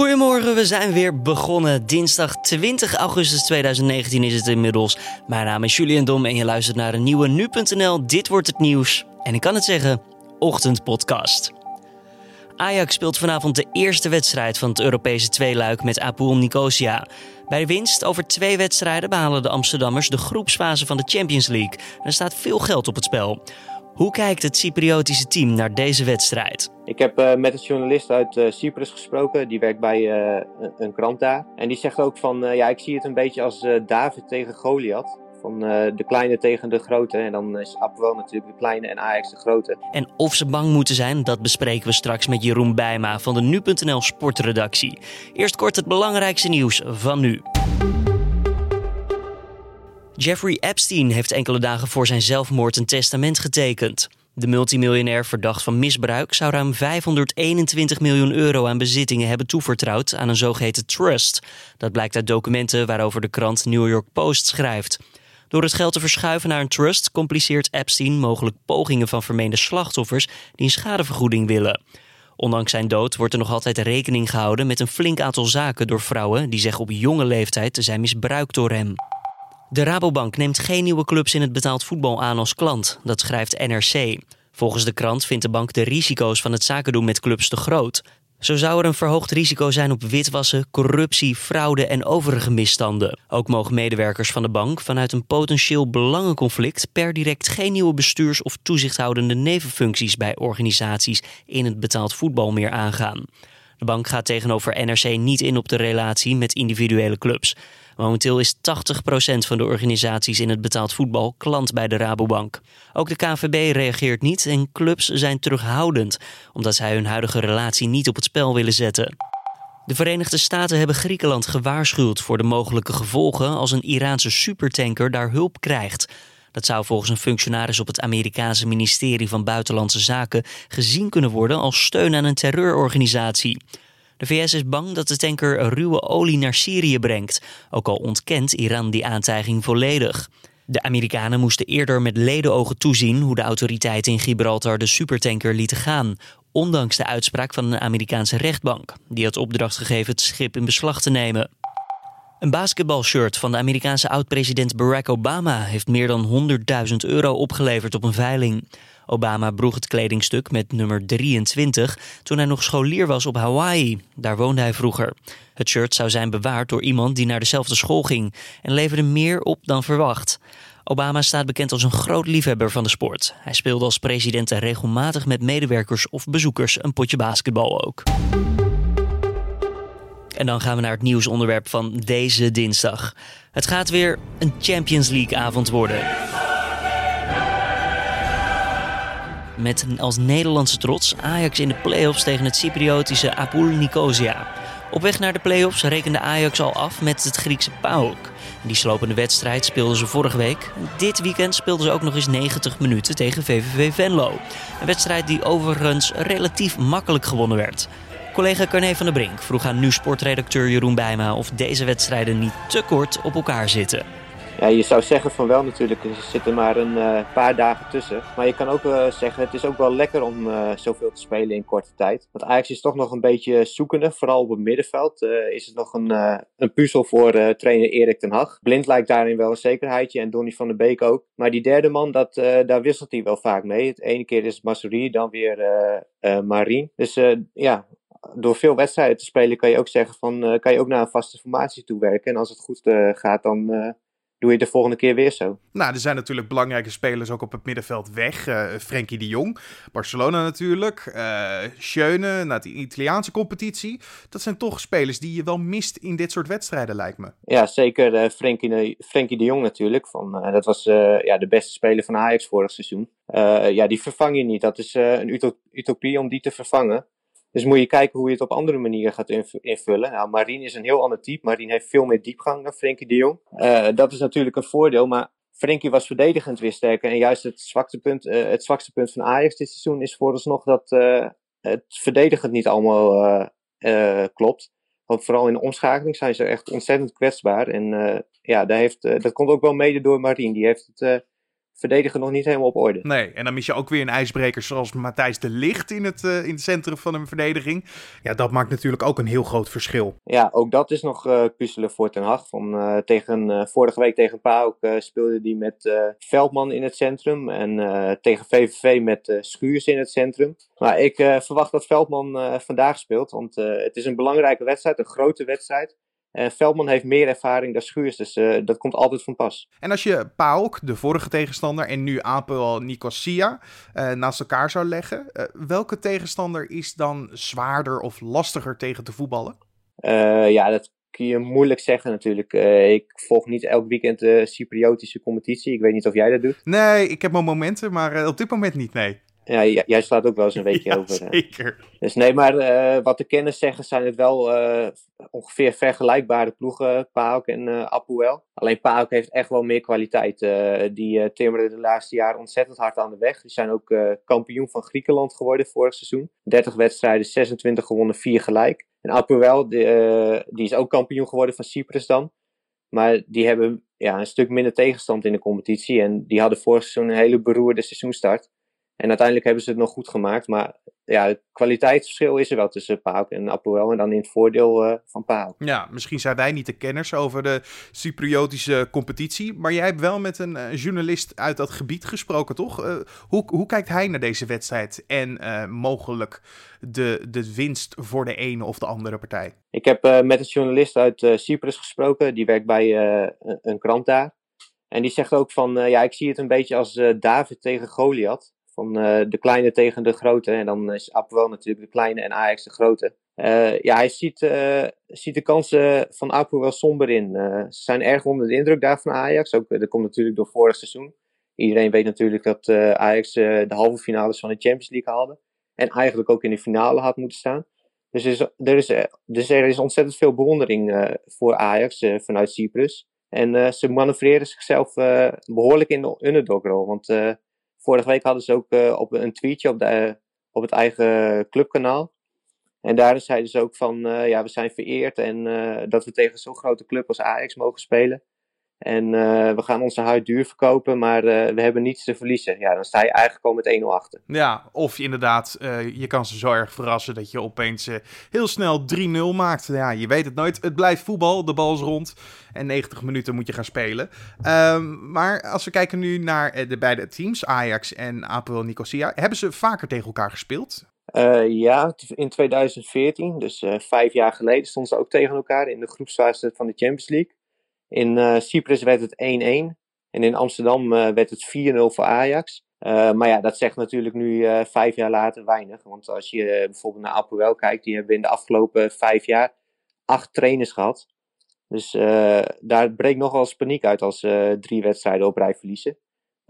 Goedemorgen, we zijn weer begonnen. Dinsdag 20 augustus 2019 is het inmiddels. Mijn naam is Julian Dom en je luistert naar een nieuwe Nu.nl Dit Wordt Het Nieuws. En ik kan het zeggen, ochtendpodcast. Ajax speelt vanavond de eerste wedstrijd van het Europese tweeluik met Apul Nicosia. Bij winst over twee wedstrijden behalen de Amsterdammers de groepsfase van de Champions League. Er staat veel geld op het spel. Hoe kijkt het Cypriotische team naar deze wedstrijd? Ik heb uh, met een journalist uit uh, Cyprus gesproken, die werkt bij uh, een krant daar. En die zegt ook van, ja, ik zie het een beetje als David tegen Goliath. Van de kleine tegen de grote. En dan is Apwel natuurlijk de kleine en Ajax de grote. En of ze bang moeten zijn, dat bespreken we straks met Jeroen Bijma van de Nu.nl sportredactie. Eerst kort het belangrijkste nieuws van nu. Jeffrey Epstein heeft enkele dagen voor zijn zelfmoord een testament getekend. De multimiljonair verdacht van misbruik zou ruim 521 miljoen euro aan bezittingen hebben toevertrouwd aan een zogeheten trust. Dat blijkt uit documenten waarover de krant New York Post schrijft. Door het geld te verschuiven naar een trust compliceert Epstein mogelijk pogingen van vermeende slachtoffers die een schadevergoeding willen. Ondanks zijn dood wordt er nog altijd rekening gehouden met een flink aantal zaken door vrouwen die zeggen op jonge leeftijd te zijn misbruikt door hem. De Rabobank neemt geen nieuwe clubs in het betaald voetbal aan als klant, dat schrijft NRC. Volgens de krant vindt de bank de risico's van het zaken doen met clubs te groot. Zo zou er een verhoogd risico zijn op witwassen, corruptie, fraude en overige misstanden. Ook mogen medewerkers van de bank vanuit een potentieel belangenconflict per direct geen nieuwe bestuurs- of toezichthoudende nevenfuncties bij organisaties in het betaald voetbal meer aangaan. De bank gaat tegenover NRC niet in op de relatie met individuele clubs. Momenteel is 80% van de organisaties in het betaald voetbal klant bij de Rabobank. Ook de KVB reageert niet en clubs zijn terughoudend, omdat zij hun huidige relatie niet op het spel willen zetten. De Verenigde Staten hebben Griekenland gewaarschuwd voor de mogelijke gevolgen als een Iraanse supertanker daar hulp krijgt. Dat zou volgens een functionaris op het Amerikaanse ministerie van Buitenlandse Zaken gezien kunnen worden als steun aan een terreurorganisatie. De VS is bang dat de tanker ruwe olie naar Syrië brengt, ook al ontkent Iran die aantijging volledig. De Amerikanen moesten eerder met ledenogen toezien hoe de autoriteiten in Gibraltar de supertanker lieten gaan, ondanks de uitspraak van een Amerikaanse rechtbank, die had opdracht gegeven het schip in beslag te nemen. Een basketbalshirt van de Amerikaanse oud-president Barack Obama heeft meer dan 100.000 euro opgeleverd op een veiling. Obama droeg het kledingstuk met nummer 23 toen hij nog scholier was op Hawaii. Daar woonde hij vroeger. Het shirt zou zijn bewaard door iemand die naar dezelfde school ging en leverde meer op dan verwacht. Obama staat bekend als een groot liefhebber van de sport. Hij speelde als president regelmatig met medewerkers of bezoekers een potje basketbal ook. En dan gaan we naar het nieuwsonderwerp van deze dinsdag. Het gaat weer een Champions League avond worden. Met als Nederlandse trots Ajax in de play-offs tegen het Cypriotische Apul Nicosia. Op weg naar de play-offs rekende Ajax al af met het Griekse PAOK. Die slopende wedstrijd speelden ze vorige week. Dit weekend speelden ze ook nog eens 90 minuten tegen VVV Venlo. Een wedstrijd die overigens relatief makkelijk gewonnen werd. Collega Carne van der Brink vroeg aan nu sportredacteur Jeroen Bijma of deze wedstrijden niet te kort op elkaar zitten. Ja, je zou zeggen van wel natuurlijk, er zitten maar een uh, paar dagen tussen. Maar je kan ook uh, zeggen, het is ook wel lekker om uh, zoveel te spelen in korte tijd. Want Ajax is toch nog een beetje zoekende, vooral op het middenveld. is het nog een, een puzzel voor trainer Erik ten Hag. Blind lijkt daarin wel een zekerheidje en Donny van der Beek ook. Maar die derde man, dat, daar wisselt hij wel vaak mee. Het ene keer is Masuri, dan weer Marien. Dus ja, door veel wedstrijden te spelen kan je ook zeggen van, kan je ook naar een vaste formatie toe werken. En als het goed gaat, dan doe je de volgende keer weer zo. Nou, er zijn natuurlijk belangrijke spelers ook op het middenveld weg. Uh, Frenkie de Jong, Barcelona natuurlijk, uh, Schöne, naar de Italiaanse competitie. Dat zijn toch spelers die je wel mist in dit soort wedstrijden, lijkt me. Ja, zeker uh, Frenkie, Frenkie de Jong natuurlijk. Van, dat was ja, de beste speler van Ajax vorig seizoen. ja, die vervang je niet. Dat is een utopie om die te vervangen. Dus moet je kijken hoe je het op andere manieren gaat invullen. Nou, Marien is een heel ander type. Marien heeft veel meer diepgang dan Frenkie de Jong. Uh, dat is natuurlijk een voordeel, maar Frenkie was verdedigend weer sterker. En juist het zwakste punt, uh, het zwakste punt van Ajax dit seizoen is vooralsnog dat uh, het verdedigend niet allemaal klopt. Want vooral in de omschakeling zijn ze echt ontzettend kwetsbaar. En ja, daar heeft, dat komt ook wel mede door Marien. Die heeft het verdedigen nog niet helemaal op orde. Nee, en dan mis je ook weer een ijsbreker zoals Matthijs de Licht in het, in het centrum van een verdediging. Ja, dat maakt natuurlijk ook een heel groot verschil. Ja, ook dat is nog uh, puzzelen voor Ten Hag. Van, tegen, vorige week tegen PAOK speelde hij met Veldman in het centrum en tegen VVV met Schuurs in het centrum. Maar ik verwacht dat Veldman vandaag speelt, want het is een belangrijke wedstrijd, een grote wedstrijd. En Veldman heeft meer ervaring dan Schuurs, dus uh, dat komt altijd van pas. En als je PAOK, de vorige tegenstander, en nu Apel Nicosia uh, naast elkaar zou leggen, uh, welke tegenstander is dan zwaarder of lastiger tegen te voetballen? ja, dat kun je moeilijk zeggen natuurlijk. ik volg niet elk weekend de Cypriotische competitie. Ik weet niet of jij dat doet. Nee, ik heb mijn momenten, maar op dit moment niet, nee. Ja, jij slaat ook wel eens een weekje ja, over. Zeker. Dus nee, maar uh, wat de kennis zeggen, zijn het wel uh, ongeveer vergelijkbare ploegen, PAOK en uh, Apuel. Alleen PAOK heeft echt wel meer kwaliteit. die timmeren de laatste jaren ontzettend hard aan de weg. Die zijn ook kampioen van Griekenland geworden vorig seizoen. 30 wedstrijden, 26 gewonnen, 4 gelijk. En Apuel, die, die is ook kampioen geworden van Cyprus dan. Maar die hebben ja, een stuk minder tegenstand in de competitie. En die hadden vorig seizoen een hele beroerde seizoenstart. En uiteindelijk hebben ze het nog goed gemaakt. Maar ja, het kwaliteitsverschil is er wel tussen PAOK en Apoel. En dan in het voordeel uh, van PAOK. Ja, misschien zijn wij niet de kenners over de Cypriotische competitie. Maar jij hebt wel met een uh, journalist uit dat gebied gesproken, toch? Uh, hoe, hoe kijkt hij naar deze wedstrijd en mogelijk de, de winst voor de ene of de andere partij? Ik heb met een journalist uit Cyprus gesproken. Die werkt bij een krant daar. En die zegt ook van, ja, ik zie het een beetje als David tegen Goliath. Van uh, de kleine tegen de grote. En dan is Apoel natuurlijk de kleine en Ajax de grote. Uh, ja, hij ziet, uh, ziet de kansen van Apoel wel somber in. ze zijn erg onder de indruk daar van Ajax. Ook, dat komt natuurlijk door vorig seizoen. Iedereen weet natuurlijk dat Ajax de halve finales van de Champions League haalde. En eigenlijk ook in de finale had moeten staan. Dus er is, dus is ontzettend veel bewondering voor Ajax vanuit Cyprus. En ze manoeuvreren zichzelf behoorlijk in de underdog-rol. Want Vorige week hadden ze ook uh, op een tweetje op, de, op het eigen clubkanaal. En daar zeiden ze ook van, uh, ja, we zijn vereerd en uh, dat we tegen zo'n grote club als Ajax mogen spelen. En we gaan onze huid duur verkopen, maar we hebben niets te verliezen. Ja, dan sta je eigenlijk al met 1-0 achter. Ja, of je inderdaad, je kan ze zo erg verrassen dat je opeens heel snel 3-0 maakt. Ja, je weet het nooit. Het blijft voetbal, de bal is rond. En 90 minuten moet je gaan spelen. Um, maar als we kijken nu naar de beide teams, Ajax en Apel Nicosia, hebben ze vaker tegen elkaar gespeeld? Ja, in 2014, dus vijf jaar geleden, stonden ze ook tegen elkaar in de groepsfase van de Champions League. In uh, Cyprus werd het 1-1 en in Amsterdam werd het 4-0 voor Ajax. maar ja, dat zegt natuurlijk nu vijf jaar later weinig. Want als je bijvoorbeeld naar Apoel kijkt, die hebben in de afgelopen vijf jaar acht trainers gehad. Dus daar breekt nogal eens paniek uit als uh, drie wedstrijden op rij verliezen.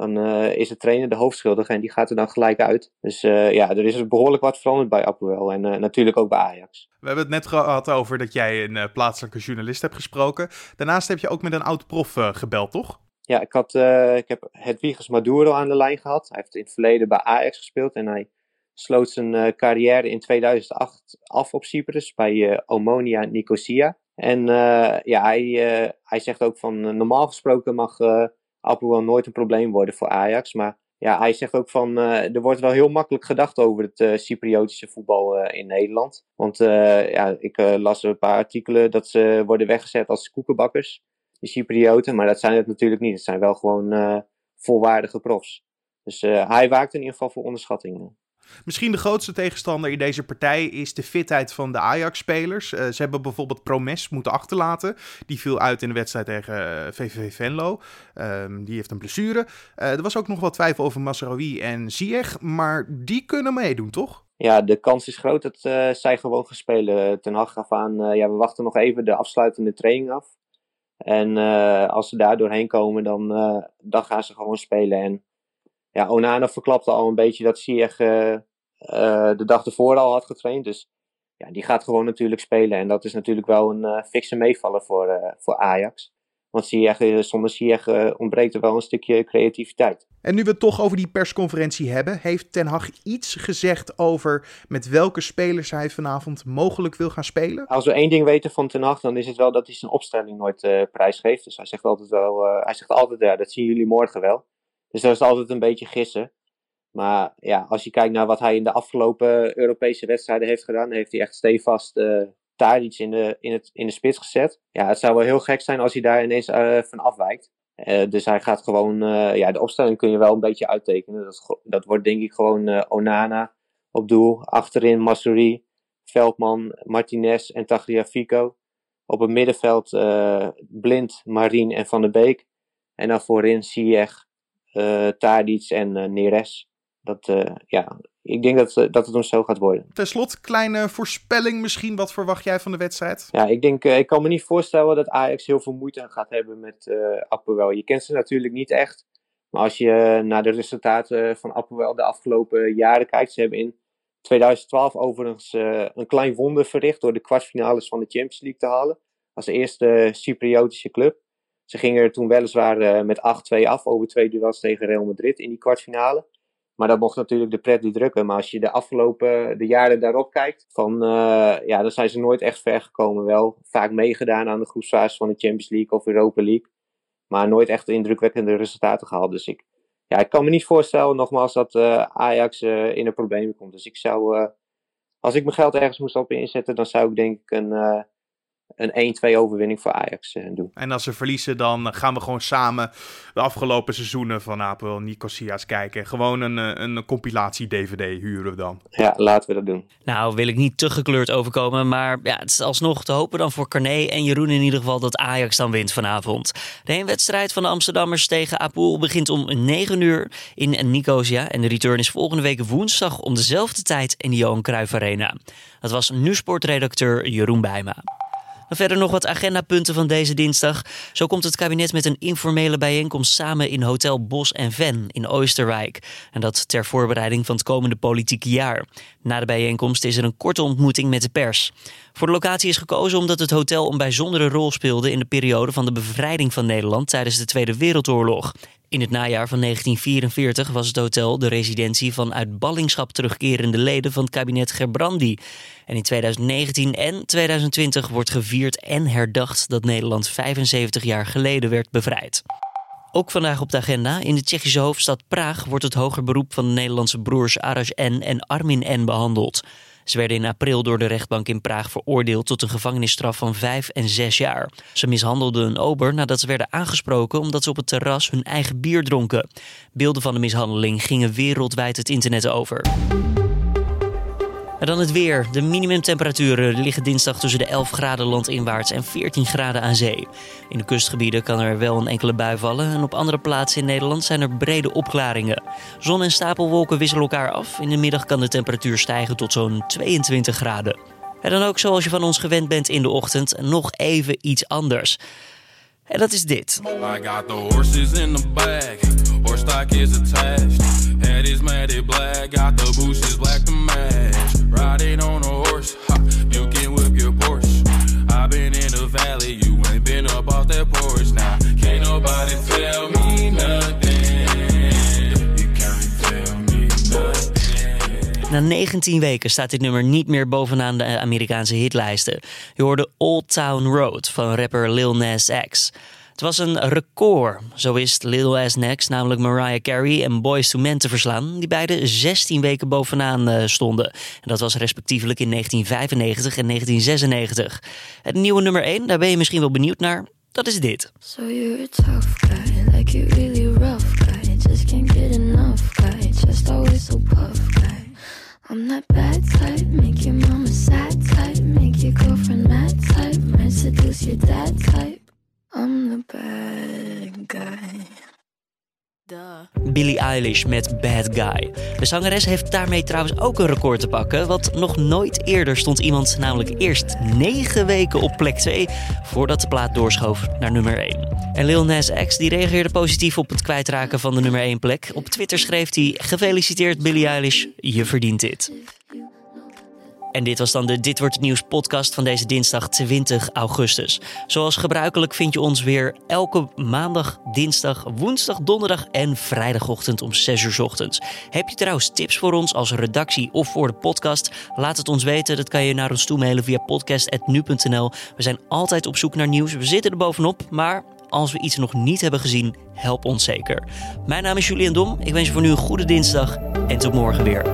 Dan uh, is de trainer de hoofdschuldige en die gaat er dan gelijk uit. Dus ja, er is behoorlijk wat veranderd bij Apoel en natuurlijk ook bij Ajax. We hebben het net gehad over dat jij een plaatselijke journalist hebt gesproken. Daarnaast heb je ook met een oud-prof gebeld, toch? Ja, ik, had, ik heb Hedwiges Maduro aan de lijn gehad. Hij heeft in het verleden bij Ajax gespeeld en hij sloot zijn carrière in 2008 af op Cyprus bij Omonia Nicosia. En ja, hij, hij zegt ook van normaal gesproken mag uh, wel nooit een probleem worden voor Ajax. Maar ja, hij zegt ook van er wordt wel heel makkelijk gedacht over het Cypriotische voetbal in Nederland. Want ja, ik las een paar artikelen dat ze worden weggezet als koekenbakkers, die Cyprioten. Maar dat zijn het natuurlijk niet. Het zijn wel gewoon volwaardige profs. Dus hij waakt in ieder geval voor onderschattingen. Misschien de grootste tegenstander in deze partij is de fitheid van de Ajax-spelers. Uh, ze hebben bijvoorbeeld Promes moeten achterlaten. Die viel uit in de wedstrijd tegen VVV eh, Venlo. Um, die heeft een blessure. Uh, er was ook nog wat twijfel over Masraoui en Ziyech. Maar die kunnen meedoen, toch? Ja, de kans is groot dat zij gewoon gaan spelen. Ten Hag gaf aan, ja, we wachten nog even de afsluitende training af. En als ze daar doorheen komen, dan, dan gaan ze gewoon spelen. En ja, Onana verklapte al een beetje dat Ziyech uh, de dag ervoor al had getraind. Dus ja, die gaat gewoon natuurlijk spelen. En dat is natuurlijk wel een uh, fikse meevaller voor, voor Ajax. Want Ziyech, zonder Ziyech ontbreekt er wel een stukje creativiteit. En nu we het toch over die persconferentie hebben, heeft Ten Hag iets gezegd over met welke spelers hij vanavond mogelijk wil gaan spelen? Als we één ding weten van Ten Hag, dan is het wel dat hij zijn opstelling nooit uh, prijsgeeft. Dus hij zegt altijd wel, uh, hij zegt altijd, ja, dat zien jullie morgen wel. Dus dat is altijd een beetje gissen. Maar ja, als je kijkt naar wat hij in de afgelopen Europese wedstrijden heeft gedaan, heeft hij echt stevast uh, iets in de, in, het, in de spits gezet. Ja, het zou wel heel gek zijn als hij daar ineens uh, van afwijkt. Uh, dus hij gaat gewoon, ja, de opstelling kun je wel een beetje uittekenen. Dat, dat wordt denk ik gewoon Onana op doel. Achterin Masuri, Veldman, Martinez en Tagliafico. Op het middenveld Blind, Marien en Van der Beek. En dan voorin Ziyech, uh, Tadic en Neres dat, uh, ja, ik denk dat, dat het ons zo gaat worden. Ten slotte, kleine voorspelling misschien. Wat verwacht jij van de wedstrijd? Ja, ik denk, uh, ik kan me niet voorstellen dat Ajax heel veel moeite gaat hebben met uh, Apoel. Je kent ze natuurlijk niet echt. Maar als je naar de resultaten van Apoel de afgelopen jaren kijkt. Ze hebben in 2012 overigens een klein wonder verricht door de kwartfinales van de Champions League te halen. Als eerste Cypriotische club. Ze gingen er toen weliswaar met 8-2 af over twee duels tegen Real Madrid in die kwartfinale. Maar dat mocht natuurlijk de pret niet drukken. Maar als je de afgelopen de jaren daarop kijkt, van, uh, ja, dan zijn ze nooit echt ver gekomen. Wel vaak meegedaan aan de groepsfase van de Champions League of Europa League. Maar nooit echt indrukwekkende resultaten gehaald. Dus ik, ja, ik kan me niet voorstellen, nogmaals, dat Ajax in de problemen komt. Dus ik zou, als ik mijn geld ergens moest op inzetten, dan zou ik denk ik een een 1-2 overwinning voor Ajax uh, doen. En als ze verliezen, dan gaan we gewoon samen de afgelopen seizoenen van Apel Nicosia's kijken. Gewoon een, eh, een compilatie-DVD huren we dan. Ja, laten we dat doen. Nou, wil ik niet te gekleurd overkomen, maar ja, het is alsnog te hopen dan voor Carné en Jeroen in ieder geval dat Ajax dan wint vanavond. De heenwedstrijd van de Amsterdammers tegen Apel begint om 9 uur in Nicosia en de return is volgende week woensdag om dezelfde tijd in de Johan Cruijff Arena. Dat was nu sportredacteur Jeroen Bijma verder nog wat agendapunten van deze dinsdag. Zo komt het kabinet met een informele bijeenkomst samen in Hotel Bos en Ven in Oosterwijk. En dat ter voorbereiding van het komende politieke jaar. Na de bijeenkomst is er een korte ontmoeting met de pers. Voor de locatie is gekozen omdat het hotel een bijzondere rol speelde in de periode van de bevrijding van Nederland tijdens de Tweede Wereldoorlog. In het najaar van 1944 was het hotel de residentie van uit ballingschap terugkerende leden van het kabinet Gerbrandi. En in 2019 en 2020 wordt gevierd en herdacht dat Nederland 75 jaar geleden werd bevrijd. Ook vandaag op de agenda. In de Tsjechische hoofdstad Praag wordt het hoger beroep van de Nederlandse broers Arash N en Armin N behandeld. Ze werden in april door de rechtbank in Praag veroordeeld tot een gevangenisstraf van vijf en zes jaar. Ze mishandelden een ober nadat ze werden aangesproken omdat ze op het terras hun eigen bier dronken. Beelden van de mishandeling gingen wereldwijd het internet over. En dan het weer. De minimumtemperaturen liggen dinsdag tussen de 11 graden landinwaarts en 14 graden aan zee. In de kustgebieden kan er wel een enkele bui vallen en op andere plaatsen in Nederland zijn er brede opklaringen. Zon en stapelwolken wisselen elkaar af. In de middag kan de temperatuur stijgen tot zo'n 22 graden. En dan ook zoals je van ons gewend bent in de ochtend, nog even iets anders. En dat is dit. I got the horses in the bag. Is attached. Head is black. Got the black to match. Riding on a horse. Ha, you can whip your Porsche. I've been in the valley. You ain't been up off that porch. Now, can't nobody tell me nothing. You can't tell me nothing. Na 19 weken staat dit nummer niet meer bovenaan de Amerikaanse hitlijsten. Je hoorde Old Town Road van rapper Lil Nas X. Het was een record. Zo wist Lil As Next namelijk Mariah Carey en Boys to Men te verslaan, die beide 16 weken bovenaan uh, stonden. En dat was respectievelijk in 1995 en 1996. Het nieuwe nummer 1, daar ben je misschien wel benieuwd naar. Dat is dit. So you're tough guy, like you really rough guy. Just can't get enough Eilish met Bad Guy. De zangeres heeft daarmee trouwens ook een record te pakken. Want nog nooit eerder stond iemand namelijk eerst 9 weken op plek 2 voordat de plaat doorschoof naar nummer 1. En Lil Nas X die reageerde positief op het kwijtraken van de nummer 1 plek. Op Twitter schreef hij: Gefeliciteerd Billie Eilish, je verdient dit. En dit was dan de Dit Wordt Het Nieuws podcast van deze dinsdag 20 augustus. Zoals gebruikelijk vind je ons weer elke maandag, dinsdag, woensdag, donderdag en vrijdagochtend om 6 uur ochtends. Heb je trouwens tips voor ons als redactie of voor de podcast? Laat het ons weten. Dat kan je naar ons toe mailen via podcast.nu.nl. We zijn altijd op zoek naar nieuws. We zitten er bovenop, maar als we iets nog niet hebben gezien, help ons zeker. Mijn naam is Julian Dom. Ik wens je voor nu een goede dinsdag en tot morgen weer.